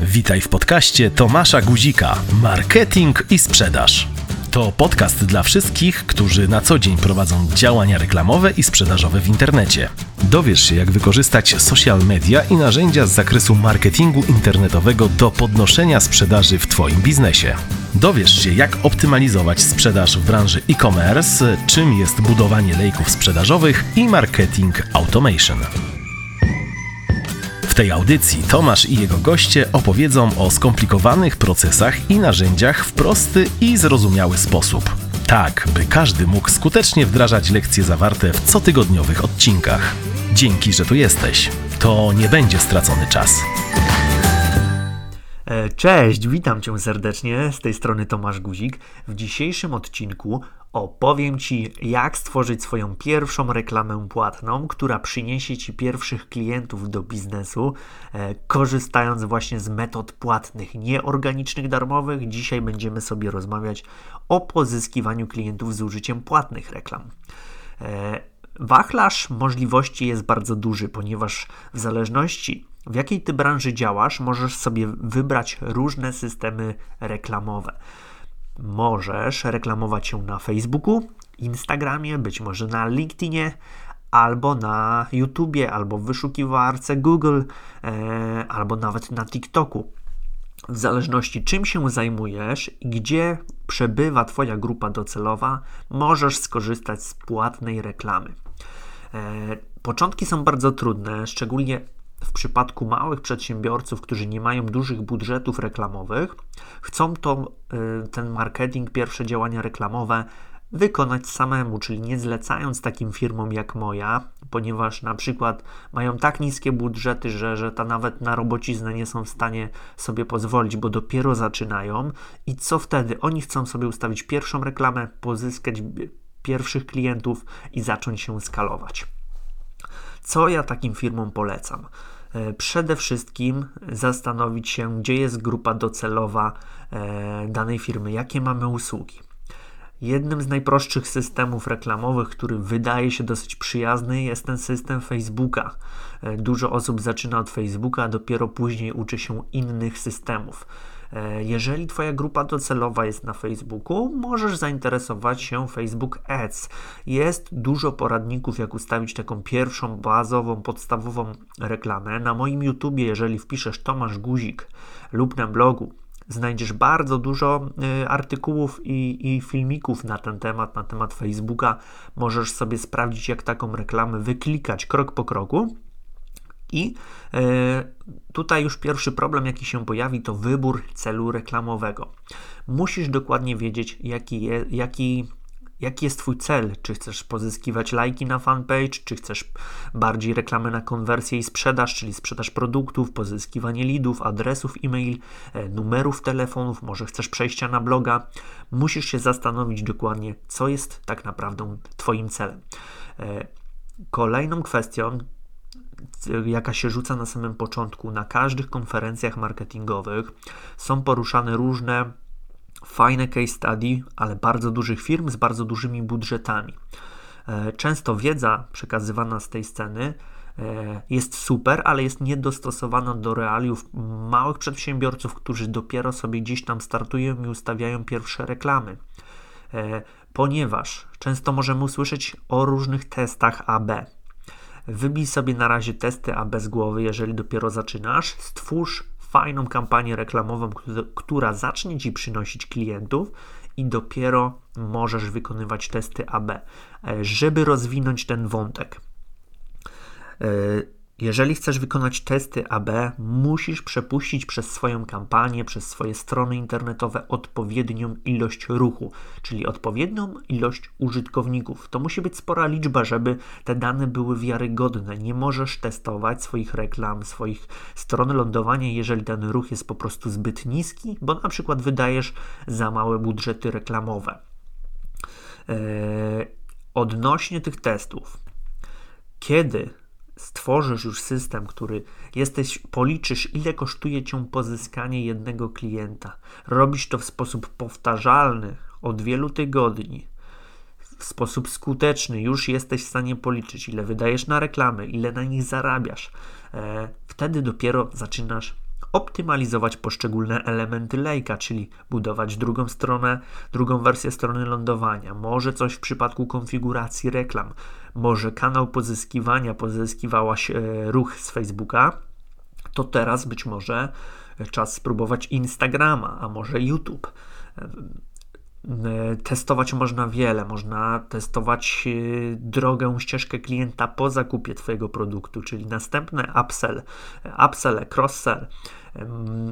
Witaj w podcaście Tomasza Guzika Marketing i sprzedaż. To podcast dla wszystkich, którzy na co dzień prowadzą działania reklamowe i sprzedażowe w internecie. Dowiesz się, jak wykorzystać social media i narzędzia z zakresu marketingu internetowego do podnoszenia sprzedaży w Twoim biznesie. Dowiesz się, jak optymalizować sprzedaż w branży e-commerce, czym jest budowanie lejków sprzedażowych i marketing automation. W tej audycji Tomasz i jego goście opowiedzą o skomplikowanych procesach i narzędziach w prosty i zrozumiały sposób. Tak, by każdy mógł skutecznie wdrażać lekcje zawarte w cotygodniowych odcinkach. Dzięki, że tu jesteś. To nie będzie stracony czas. E, cześć, witam Cię serdecznie. Z tej strony Tomasz Guzik. W dzisiejszym odcinku opowiem Ci, jak stworzyć swoją pierwszą reklamę płatną, która przyniesie Ci pierwszych klientów do biznesu, e, korzystając właśnie z metod płatnych, nieorganicznych, darmowych. Dzisiaj będziemy sobie rozmawiać o pozyskiwaniu klientów z użyciem płatnych reklam. E, wachlarz możliwości jest bardzo duży, ponieważ w zależności w jakiej ty branży działasz, możesz sobie wybrać różne systemy reklamowe. Możesz reklamować się na Facebooku, Instagramie, być może na LinkedInie, albo na YouTubie, albo w wyszukiwarce Google, e, albo nawet na TikToku. W zależności czym się zajmujesz i gdzie przebywa Twoja grupa docelowa, możesz skorzystać z płatnej reklamy. E, początki są bardzo trudne, szczególnie w przypadku małych przedsiębiorców, którzy nie mają dużych budżetów reklamowych, chcą to, y, ten marketing, pierwsze działania reklamowe wykonać samemu, czyli nie zlecając takim firmom jak moja, ponieważ na przykład mają tak niskie budżety, że, że ta nawet na robociznę nie są w stanie sobie pozwolić, bo dopiero zaczynają. I co wtedy? Oni chcą sobie ustawić pierwszą reklamę, pozyskać pierwszych klientów i zacząć się skalować. Co ja takim firmom polecam? E, przede wszystkim zastanowić się, gdzie jest grupa docelowa e, danej firmy, jakie mamy usługi. Jednym z najprostszych systemów reklamowych, który wydaje się dosyć przyjazny, jest ten system Facebooka. E, dużo osób zaczyna od Facebooka, a dopiero później uczy się innych systemów. E, jeżeli Twoja grupa docelowa jest na Facebooku, możesz zainteresować się Facebook Ads. Jest dużo poradników, jak ustawić taką pierwszą, bazową, podstawową reklamę. Na moim YouTubie, jeżeli wpiszesz Tomasz Guzik lub na blogu, znajdziesz bardzo dużo y, artykułów i, i, filmików na ten temat, na temat Facebooka. Możesz sobie sprawdzić, jak taką reklamę wyklikać krok po kroku. I e, tutaj już pierwszy problem, jaki się pojawi, to wybór celu reklamowego. Musisz dokładnie wiedzieć, jaki, je, jaki jaki jest Twój cel? Czy chcesz pozyskiwać lajki na fanpage, czy chcesz bardziej reklamy na konwersję i sprzedaż, czyli sprzedaż produktów, pozyskiwanie leadów, adresów e-mail, e, numerów telefonów, może chcesz przejścia na bloga. Musisz się zastanowić dokładnie, co jest tak naprawdę Twoim celem. E, kolejną kwestią, jaka się rzuca na samym początku, na każdych konferencjach marketingowych są poruszane różne fajne case study, ale bardzo dużych firm z bardzo dużymi budżetami. E, często wiedza przekazywana z tej sceny e, jest super, ale jest niedostosowana do realiów małych przedsiębiorców, którzy dopiero sobie gdzieś tam startują i ustawiają pierwsze reklamy. E, ponieważ często możemy usłyszeć o różnych testach AB. Wybij sobie na razie testy AB z głowy, jeżeli dopiero zaczynasz. Stwórz fajną kampanię reklamową, która zacznie Ci przynosić klientów i dopiero możesz wykonywać testy AB, e, żeby rozwinąć ten wątek. Jeżeli chcesz wykonać testy AB, musisz przepuścić przez swoją kampanię, przez swoje strony internetowe odpowiednią ilość ruchu, czyli odpowiednią ilość użytkowników. To musi być spora liczba, żeby te dane były wiarygodne. Nie możesz testować swoich reklam, swoich stron lądowania, jeżeli ten ruch jest po prostu zbyt niski, bo na przykład wydajesz za małe budżety reklamowe. Eee, odnośnie tych testów, kiedy stworzysz już system, który jesteś, policzysz, ile kosztuje cię pozyskanie jednego klienta. Robisz to w sposób powtarzalny od wielu tygodni, w sposób skuteczny, już jesteś w stanie policzyć, ile wydajesz na reklamy, ile na nich zarabiasz. E, wtedy dopiero zaczynasz optymalizować poszczególne elementy lejka, czyli budować drugą stronę, drugą wersję strony lądowania, może coś w przypadku konfiguracji reklam, może kanał pozyskiwania pozyskiwałaś e, ruch z Facebooka, to teraz być może czas spróbować Instagrama, a może YouTube. Testować można wiele, można testować e, drogę, ścieżkę klienta po zakupie Twojego produktu, czyli następny upsell, upsell, cross-sell.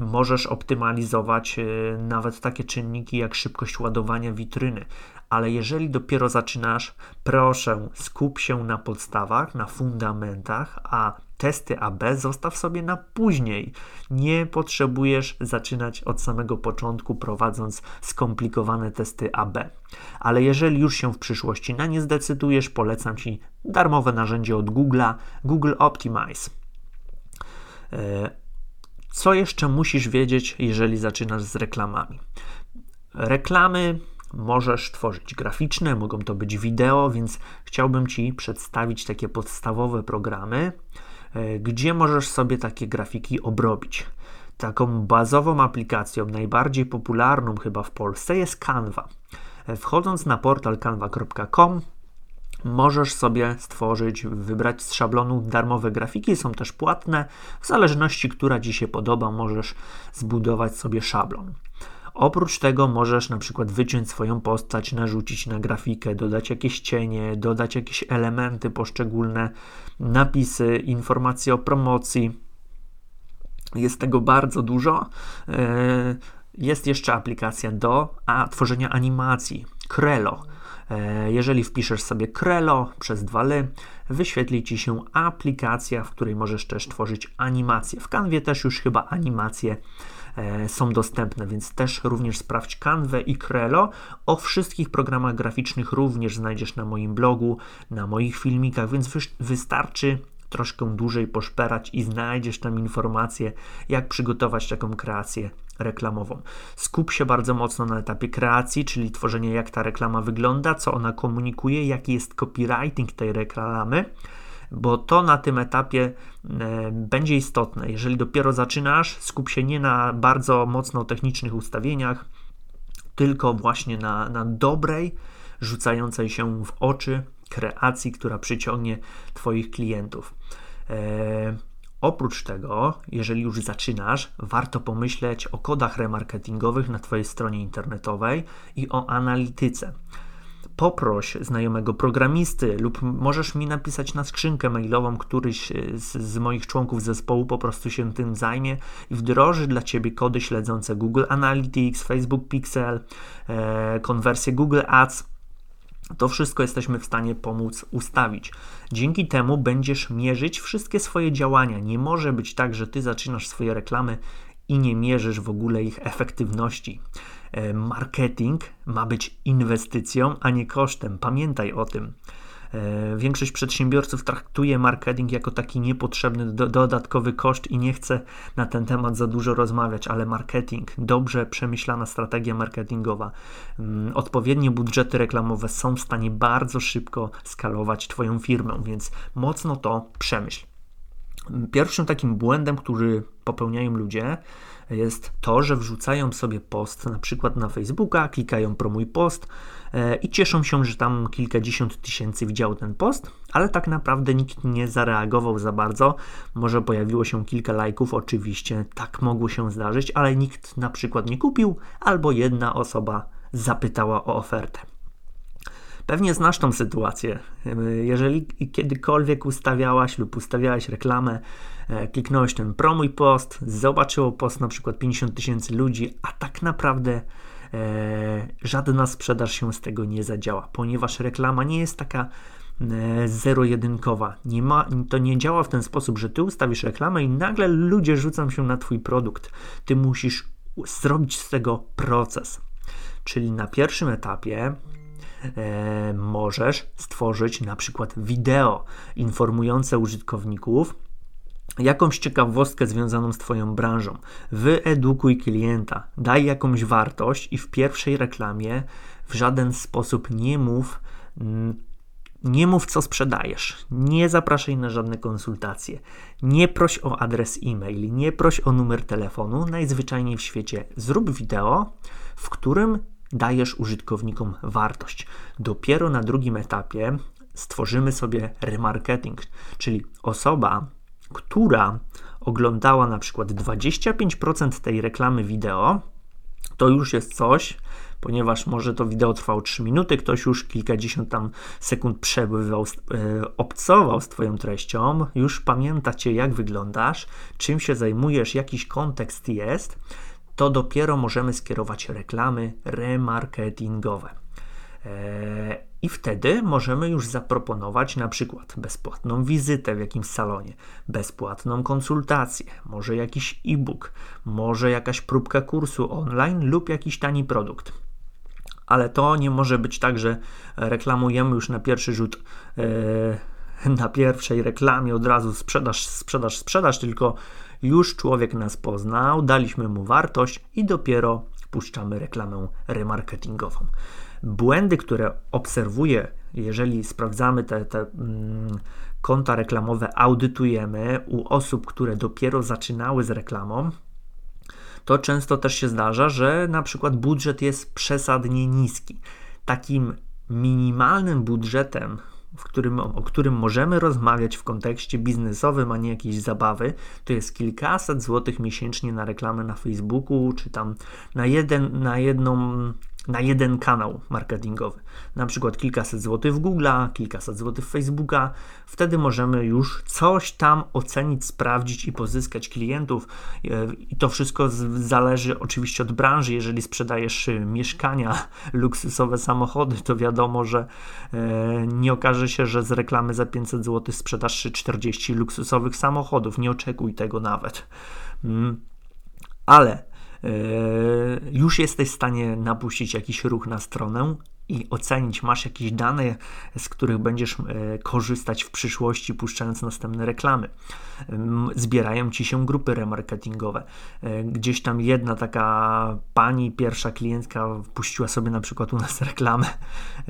Możesz optymalizować e, nawet takie czynniki jak szybkość ładowania witryny, ale jeżeli dopiero zaczynasz, proszę skup się na podstawach, na fundamentach, a testy AB zostaw sobie na później. Nie potrzebujesz zaczynać od samego początku, prowadząc skomplikowane testy AB. Ale jeżeli już się w przyszłości na nie zdecydujesz, polecam Ci darmowe narzędzie od Google'a, Google Optimize. Co jeszcze musisz wiedzieć, jeżeli zaczynasz z reklamami? Reklamy możesz tworzyć graficzne, mogą to być wideo, więc chciałbym Ci przedstawić takie podstawowe programy, e, gdzie możesz sobie takie grafiki obrobić. Taką bazową aplikacją, najbardziej popularną chyba w Polsce jest Canva. E, wchodząc na portal canva.com, możesz sobie stworzyć, wybrać z szablonu darmowe grafiki, są też płatne. W zależności, która Ci się podoba, możesz zbudować sobie szablon. Oprócz tego możesz na przykład wyciąć swoją postać, narzucić na grafikę, dodać jakieś cienie, dodać jakieś elementy poszczególne, napisy, informacje o promocji. Jest tego bardzo dużo. E, jest jeszcze aplikacja do a, tworzenia animacji, Crello. E, jeżeli wpiszesz sobie Crello przez dwa ly, wyświetli Ci się aplikacja, w której możesz też tworzyć animacje. W Canwie też już chyba animacje E, są dostępne, więc też również sprawdź Canva i Crello. O wszystkich programach graficznych również znajdziesz na moim blogu, na moich filmikach, więc wystarczy troszkę dłużej poszperać i znajdziesz tam informacje, jak przygotować taką kreację reklamową. Skup się bardzo mocno na etapie kreacji, czyli tworzenie, jak ta reklama wygląda, co ona komunikuje, jaki jest copywriting tej reklamy bo to na tym etapie e, będzie istotne. Jeżeli dopiero zaczynasz, skup się nie na bardzo mocno technicznych ustawieniach, tylko właśnie na, na dobrej, rzucającej się w oczy kreacji, która przyciągnie Twoich klientów. E, oprócz tego, jeżeli już zaczynasz, warto pomyśleć o kodach remarketingowych na Twojej stronie internetowej i o analityce poproś znajomego programisty lub możesz mi napisać na skrzynkę mailową, któryś z, z, moich członków zespołu po prostu się tym zajmie i wdroży dla Ciebie kody śledzące Google Analytics, Facebook Pixel, e, konwersję Google Ads. To wszystko jesteśmy w stanie pomóc ustawić. Dzięki temu będziesz mierzyć wszystkie swoje działania. Nie może być tak, że ty zaczynasz swoje reklamy i nie mierzysz w ogóle ich efektywności. E, marketing ma być inwestycją, a nie kosztem. Pamiętaj o tym. E, większość przedsiębiorców traktuje marketing jako taki niepotrzebny do, dodatkowy koszt i nie chce na ten temat za dużo rozmawiać, ale marketing, dobrze przemyślana strategia marketingowa, mm, odpowiednie budżety reklamowe są w stanie bardzo szybko skalować Twoją firmę, więc mocno to przemyśl. Pierwszym takim błędem, który popełniają ludzie, jest to, że wrzucają sobie post na przykład na Facebooka, klikają promuj post e, i cieszą się, że tam kilkadziesiąt tysięcy widziało ten post, ale tak naprawdę nikt nie zareagował za bardzo. Może pojawiło się kilka lajków, oczywiście tak mogło się zdarzyć, ale nikt na przykład nie kupił, albo jedna osoba zapytała o ofertę. Pewnie znasz tą sytuację. Jeżeli kiedykolwiek ustawiałaś lub ustawiałaś reklamę, e, kliknąłeś ten promuj post, zobaczyło post na przykład 50 tysięcy ludzi, a tak naprawdę e, żadna sprzedaż się z tego nie zadziała, ponieważ reklama nie jest taka e, zero-jedynkowa. Nie ma, to nie działa w ten sposób, że ty ustawisz reklamę i nagle ludzie rzucą się na twój produkt. Ty musisz zrobić z tego proces. Czyli na pierwszym etapie e, możesz stworzyć na przykład wideo informujące użytkowników, jakąś ciekawostkę związaną z Twoją branżą. Wyedukuj klienta, daj jakąś wartość i w pierwszej reklamie w żaden sposób nie mów nie mów, co sprzedajesz, nie zapraszaj na żadne konsultacje, nie proś o adres e-mail, nie proś o numer telefonu. Najzwyczajniej w świecie zrób wideo, w którym dajesz użytkownikom wartość. Dopiero na drugim etapie stworzymy sobie remarketing, czyli osoba, która oglądała na przykład 25% tej reklamy wideo, to już jest coś, ponieważ może to wideo trwało 3 minuty, ktoś już kilkadziesiąt tam sekund przebywał, e, obcował z Twoją treścią, już pamiętacie jak wyglądasz, czym się zajmujesz, jakiś kontekst jest, to dopiero możemy skierować reklamy remarketingowe. E, I wtedy możemy już zaproponować na przykład bezpłatną wizytę w jakimś salonie, bezpłatną konsultację, może jakiś e-book, może jakaś próbka kursu online lub jakiś tani produkt. Ale to nie może być tak, że reklamujemy już na pierwszy rzut, e, na pierwszej reklamie od razu sprzedaż, sprzedaż, sprzedaż, tylko już człowiek nas poznał, daliśmy mu wartość i dopiero puszczamy reklamę remarketingową błędy, które obserwuję, jeżeli sprawdzamy te, te mm, konta reklamowe, audytujemy u osób, które dopiero zaczynały z reklamą, to często też się zdarza, że na przykład budżet jest przesadnie niski. Takim minimalnym budżetem, w którym, o którym możemy rozmawiać w kontekście biznesowym, a nie jakiejś zabawy, to jest kilkaset złotych miesięcznie na reklamę na Facebooku, czy tam na, jeden, na jedną na jeden kanał marketingowy. Na przykład kilkaset złotych w Google'a, kilkaset złotych w Facebooka. Wtedy możemy już coś tam ocenić, sprawdzić i pozyskać klientów. I to wszystko zależy oczywiście od branży. Jeżeli sprzedajesz y, mieszkania, luksusowe samochody, to wiadomo, że e, nie okaże się, że z reklamy za 500 zł sprzedasz 40 luksusowych samochodów. Nie oczekuj tego nawet. Mm. Ale już jesteś w stanie napuścić jakiś ruch na stronę i ocenić, masz jakieś dane, z których będziesz e, korzystać w przyszłości, puszczając następne reklamy. Zbierają ci się grupy remarketingowe. E, gdzieś tam jedna taka pani, pierwsza klientka, puściła sobie na przykład u nas reklamę,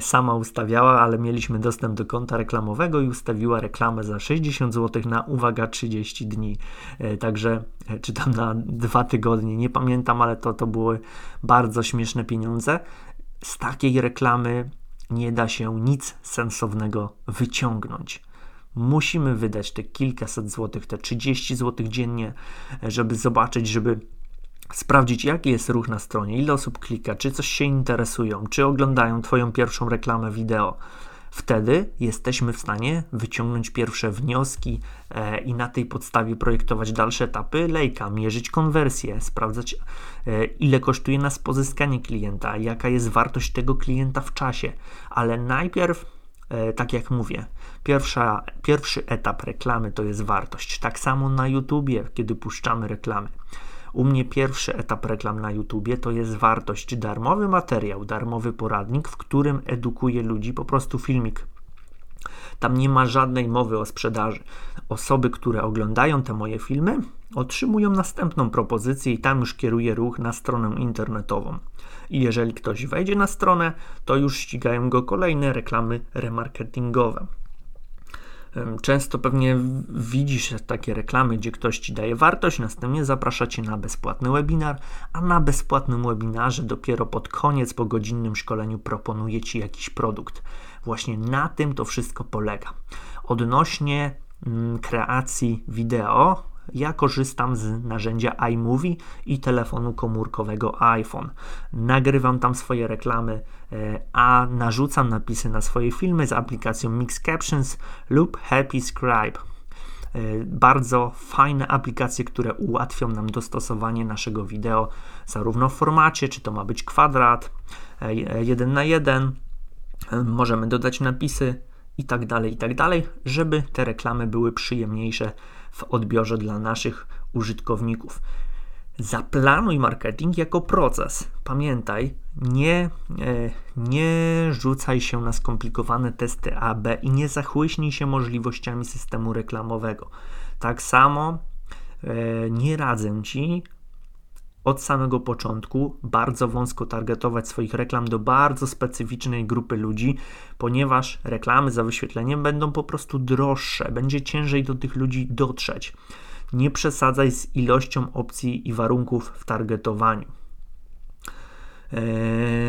sama ustawiała, ale mieliśmy dostęp do konta reklamowego i ustawiła reklamę za 60 zł na uwaga 30 dni. E, także czy tam na dwa tygodnie, nie pamiętam, ale to, to były bardzo śmieszne pieniądze z takiej reklamy nie da się nic sensownego wyciągnąć. Musimy wydać te kilkaset złotych, te 30 złotych dziennie, żeby zobaczyć, żeby sprawdzić, jaki jest ruch na stronie, ile osób klika, czy coś się interesują, czy oglądają Twoją pierwszą reklamę wideo. Wtedy jesteśmy w stanie wyciągnąć pierwsze wnioski e, i na tej podstawie projektować dalsze etapy lejka, mierzyć konwersję, sprawdzać e, ile kosztuje nas pozyskanie klienta, jaka jest wartość tego klienta w czasie. Ale najpierw e, tak jak mówię, pierwsza, pierwszy etap reklamy to jest wartość. Tak samo na YouTubie, kiedy puszczamy reklamy. U mnie pierwszy etap reklam na YouTubie to jest wartość, darmowy materiał, darmowy poradnik, w którym edukuję ludzi, po prostu filmik. Tam nie ma żadnej mowy o sprzedaży. Osoby, które oglądają te moje filmy, otrzymują następną propozycję i tam już kieruję ruch na stronę internetową. I jeżeli ktoś wejdzie na stronę, to już ścigają go kolejne reklamy remarketingowe. Często pewnie widzisz takie reklamy, gdzie ktoś ci daje wartość, następnie zaprasza cię na bezpłatny webinar, a na bezpłatnym webinarze dopiero pod koniec, po godzinnym szkoleniu proponuje ci jakiś produkt. Właśnie na tym to wszystko polega. Odnośnie mm, kreacji wideo, ja korzystam z narzędzia iMovie i telefonu komórkowego iPhone. Nagrywam tam swoje reklamy, e, a narzucam napisy na swoje filmy z aplikacją Mix Captions lub Happy Scribe. E, bardzo fajne aplikacje, które ułatwią nam dostosowanie naszego wideo zarówno w formacie, czy to ma być kwadrat, e, jeden na jeden. Możemy dodać napisy i tak dalej, i tak dalej, żeby te reklamy były przyjemniejsze w odbiorze dla naszych użytkowników. Zaplanuj marketing jako proces. Pamiętaj, nie, e, nie rzucaj się na skomplikowane testy AB i nie zachłyśnij się możliwościami systemu reklamowego. Tak samo e, nie radzę Ci od samego początku bardzo wąsko targetować swoich reklam do bardzo specyficznej grupy ludzi, ponieważ reklamy za wyświetleniem będą po prostu droższe, będzie ciężej do tych ludzi dotrzeć. Nie przesadzaj z ilością opcji i warunków w targetowaniu. E,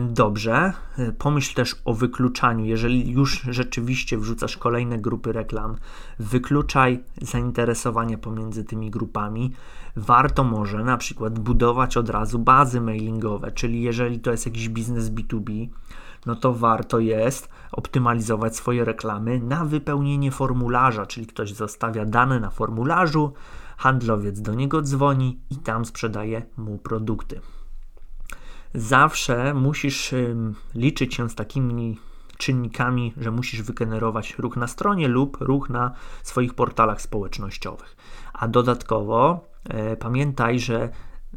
dobrze, e, pomyśl też o wykluczaniu. Jeżeli już rzeczywiście wrzucasz kolejne grupy reklam, wykluczaj zainteresowania pomiędzy tymi grupami. Warto może na przykład budować od razu bazy mailingowe, czyli jeżeli to jest jakiś biznes B2B, no to warto jest optymalizować swoje reklamy na wypełnienie formularza, czyli ktoś zostawia dane na formularzu, handlowiec do niego dzwoni i tam sprzedaje mu produkty zawsze musisz liczyć się z takimi czynnikami, że musisz wygenerować ruch na stronie lub ruch na swoich portalach społecznościowych. A dodatkowo e, pamiętaj, że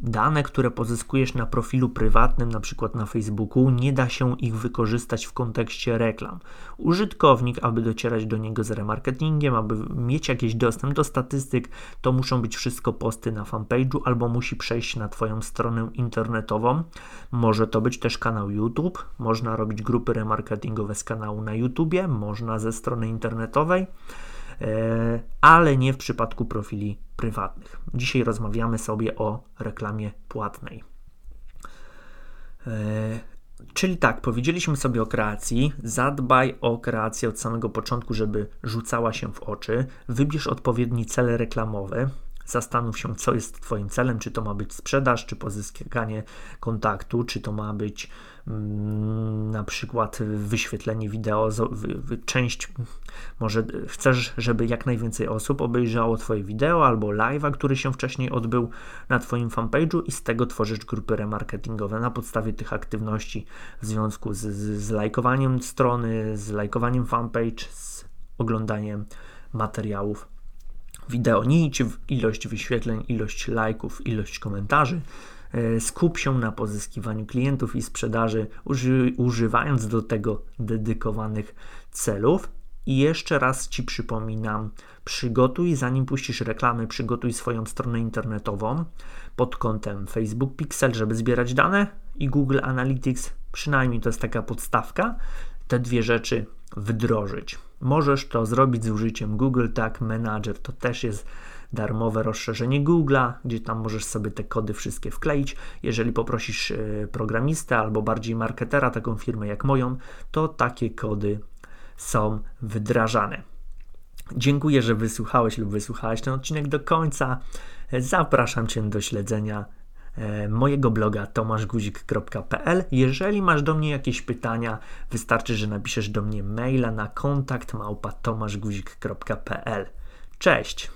Dane, które pozyskujesz na profilu prywatnym, na przykład na Facebooku, nie da się ich wykorzystać w kontekście reklam. Użytkownik, aby docierać do niego z remarketingiem, aby mieć jakiś dostęp do statystyk, to muszą być wszystko posty na fanpage'u albo musi przejść na Twoją stronę internetową. Może to być też kanał YouTube, można robić grupy remarketingowe z kanału na YouTubie, można ze strony internetowej. E, ale nie w przypadku profili prywatnych. Dzisiaj rozmawiamy sobie o reklamie płatnej. E, czyli tak, powiedzieliśmy sobie o kreacji. Zadbaj o kreację od samego początku, żeby rzucała się w oczy. Wybierz odpowiedni cel reklamowy. Zastanów się, co jest Twoim celem, czy to ma być sprzedaż, czy pozyskanie kontaktu, czy to ma być mm, na przykład wyświetlenie wideo, część, może chcesz, żeby jak najwięcej osób obejrzało Twoje wideo albo live'a, który się wcześniej odbył na Twoim fanpage'u i z tego tworzysz grupy remarketingowe na podstawie tych aktywności w związku z, z, z lajkowaniem strony, z lajkowaniem fanpage, z oglądaniem materiałów wideo. Nie idź w ilość wyświetleń, ilość lajków, ilość komentarzy. E, skup się na pozyskiwaniu klientów i sprzedaży, uży, używając do tego dedykowanych celów. I jeszcze raz Ci przypominam, przygotuj, zanim puścisz reklamy, przygotuj swoją stronę internetową pod kątem Facebook Pixel, żeby zbierać dane i Google Analytics, przynajmniej to jest taka podstawka, te dwie rzeczy wdrożyć. Możesz to zrobić z użyciem Google Tag Manager. To też jest darmowe rozszerzenie Google'a, gdzie tam możesz sobie te kody wszystkie wkleić. Jeżeli poprosisz e, programistę albo bardziej marketera, taką firmę jak moją, to takie kody są wdrażane. Dziękuję, że wysłuchałeś lub wysłuchałeś ten odcinek do końca. Zapraszam Cię do śledzenia mojego bloga tomaszguzik.pl. Jeżeli masz do mnie jakieś pytania, wystarczy, że napiszesz do mnie maila na kontakt małpa tomaszguzik.pl. Cześć!